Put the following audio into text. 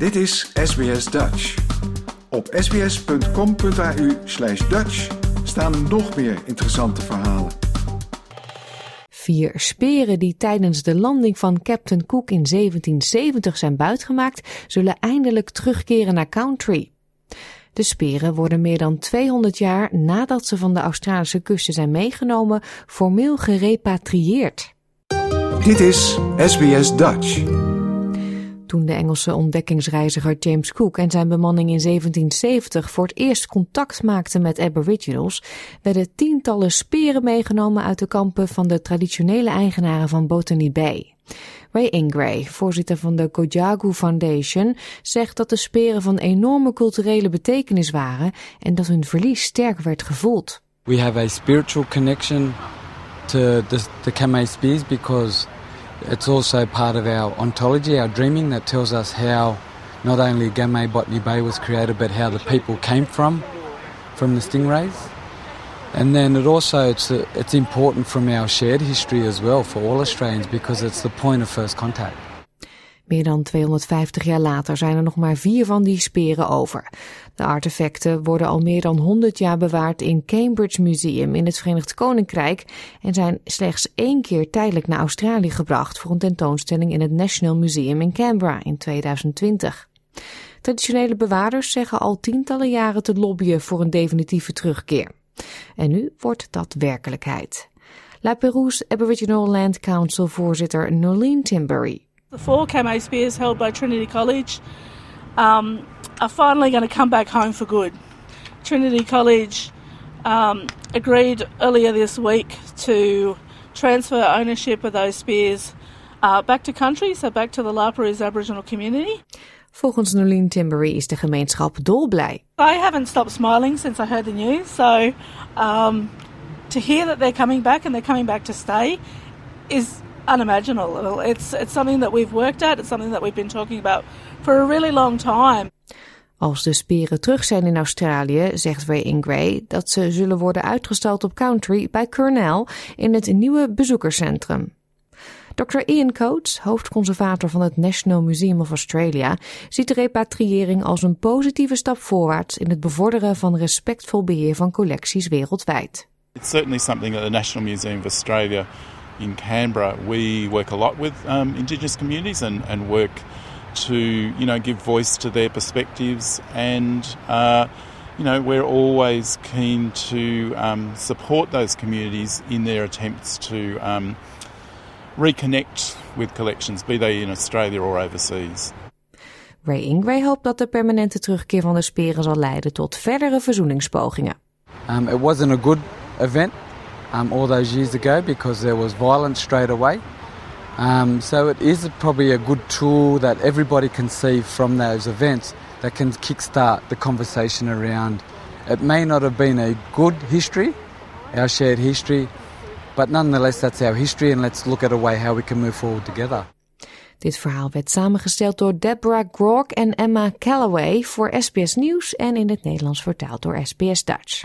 Dit is SBS Dutch. Op sbs.com.au slash Dutch staan nog meer interessante verhalen. Vier speren die tijdens de landing van Captain Cook in 1770 zijn buitgemaakt, zullen eindelijk terugkeren naar Country. De speren worden meer dan 200 jaar nadat ze van de Australische kusten zijn meegenomen, formeel gerepatrieerd. Dit is SBS Dutch. Toen de Engelse ontdekkingsreiziger James Cook en zijn bemanning in 1770 voor het eerst contact maakten met Aboriginals, werden tientallen speren meegenomen uit de kampen van de traditionele eigenaren van Botany Bay. Ray Ingray, voorzitter van de Kojagu Foundation, zegt dat de speren van enorme culturele betekenis waren en dat hun verlies sterk werd gevoeld. We have a spiritual connection to the, the because it's also part of our ontology, our dreaming, that tells us how not only Gamay Botany Bay was created, but how the people came from, from the stingrays. And then it also it's it's important from our shared history as well for all Australians because it's the point of first contact. Meer dan 250 jaar later zijn er nog maar vier van die speren over. De artefacten worden al meer dan 100 jaar bewaard in Cambridge Museum in het Verenigd Koninkrijk en zijn slechts één keer tijdelijk naar Australië gebracht voor een tentoonstelling in het National Museum in Canberra in 2020. Traditionele bewaarders zeggen al tientallen jaren te lobbyen voor een definitieve terugkeer. En nu wordt dat werkelijkheid. La Perouse Aboriginal Land Council voorzitter Nolene Timbury. The four camo spears held by Trinity College um, are finally going to come back home for good. Trinity College um, agreed earlier this week to transfer ownership of those spears uh, back to country, so back to the La Perouse Aboriginal community. Volgens Nolene Timbury is de gemeenschap dolblij. I haven't stopped smiling since I heard the news, so um, to hear that they're coming back and they're coming back to stay is unimaginable. It's, it's something that we've worked at, it's something that we've been talking about for a really long time. Als de speren terug zijn in Australië, zegt Ray Ingray dat ze zullen worden uitgestald op Country bij Cornell in het nieuwe bezoekerscentrum. Dr. Ian Coates, hoofdconservator van het National Museum of Australia, ziet de repatriëring als een positieve stap voorwaarts in het bevorderen van respectvol beheer van collecties wereldwijd. It's certainly something at the National Museum of Australia in Canberra. We work a lot with um, Indigenous communities and, and work to you know give voice to their perspectives and. Uh, you know, we're always keen to um, support those communities in their attempts to um, reconnect with collections, be they in Australia or overseas. Ray Ingray hoopt dat de permanente terugkeer van de speren zal leiden tot verdere verzoeningspogingen. Um, it wasn't a good event um, all those years ago because there was violence straight away. Um, so it is probably a good tool that everybody can see from those events that can kickstart the conversation around. It may not have been a good history, our shared history, but nonetheless that's our history and let's look at a way how we can move forward together. Dit verhaal werd samengesteld door Deborah Grok en Emma Calloway voor SBS Nieuws en in het Nederlands vertaald door SBS Dutch.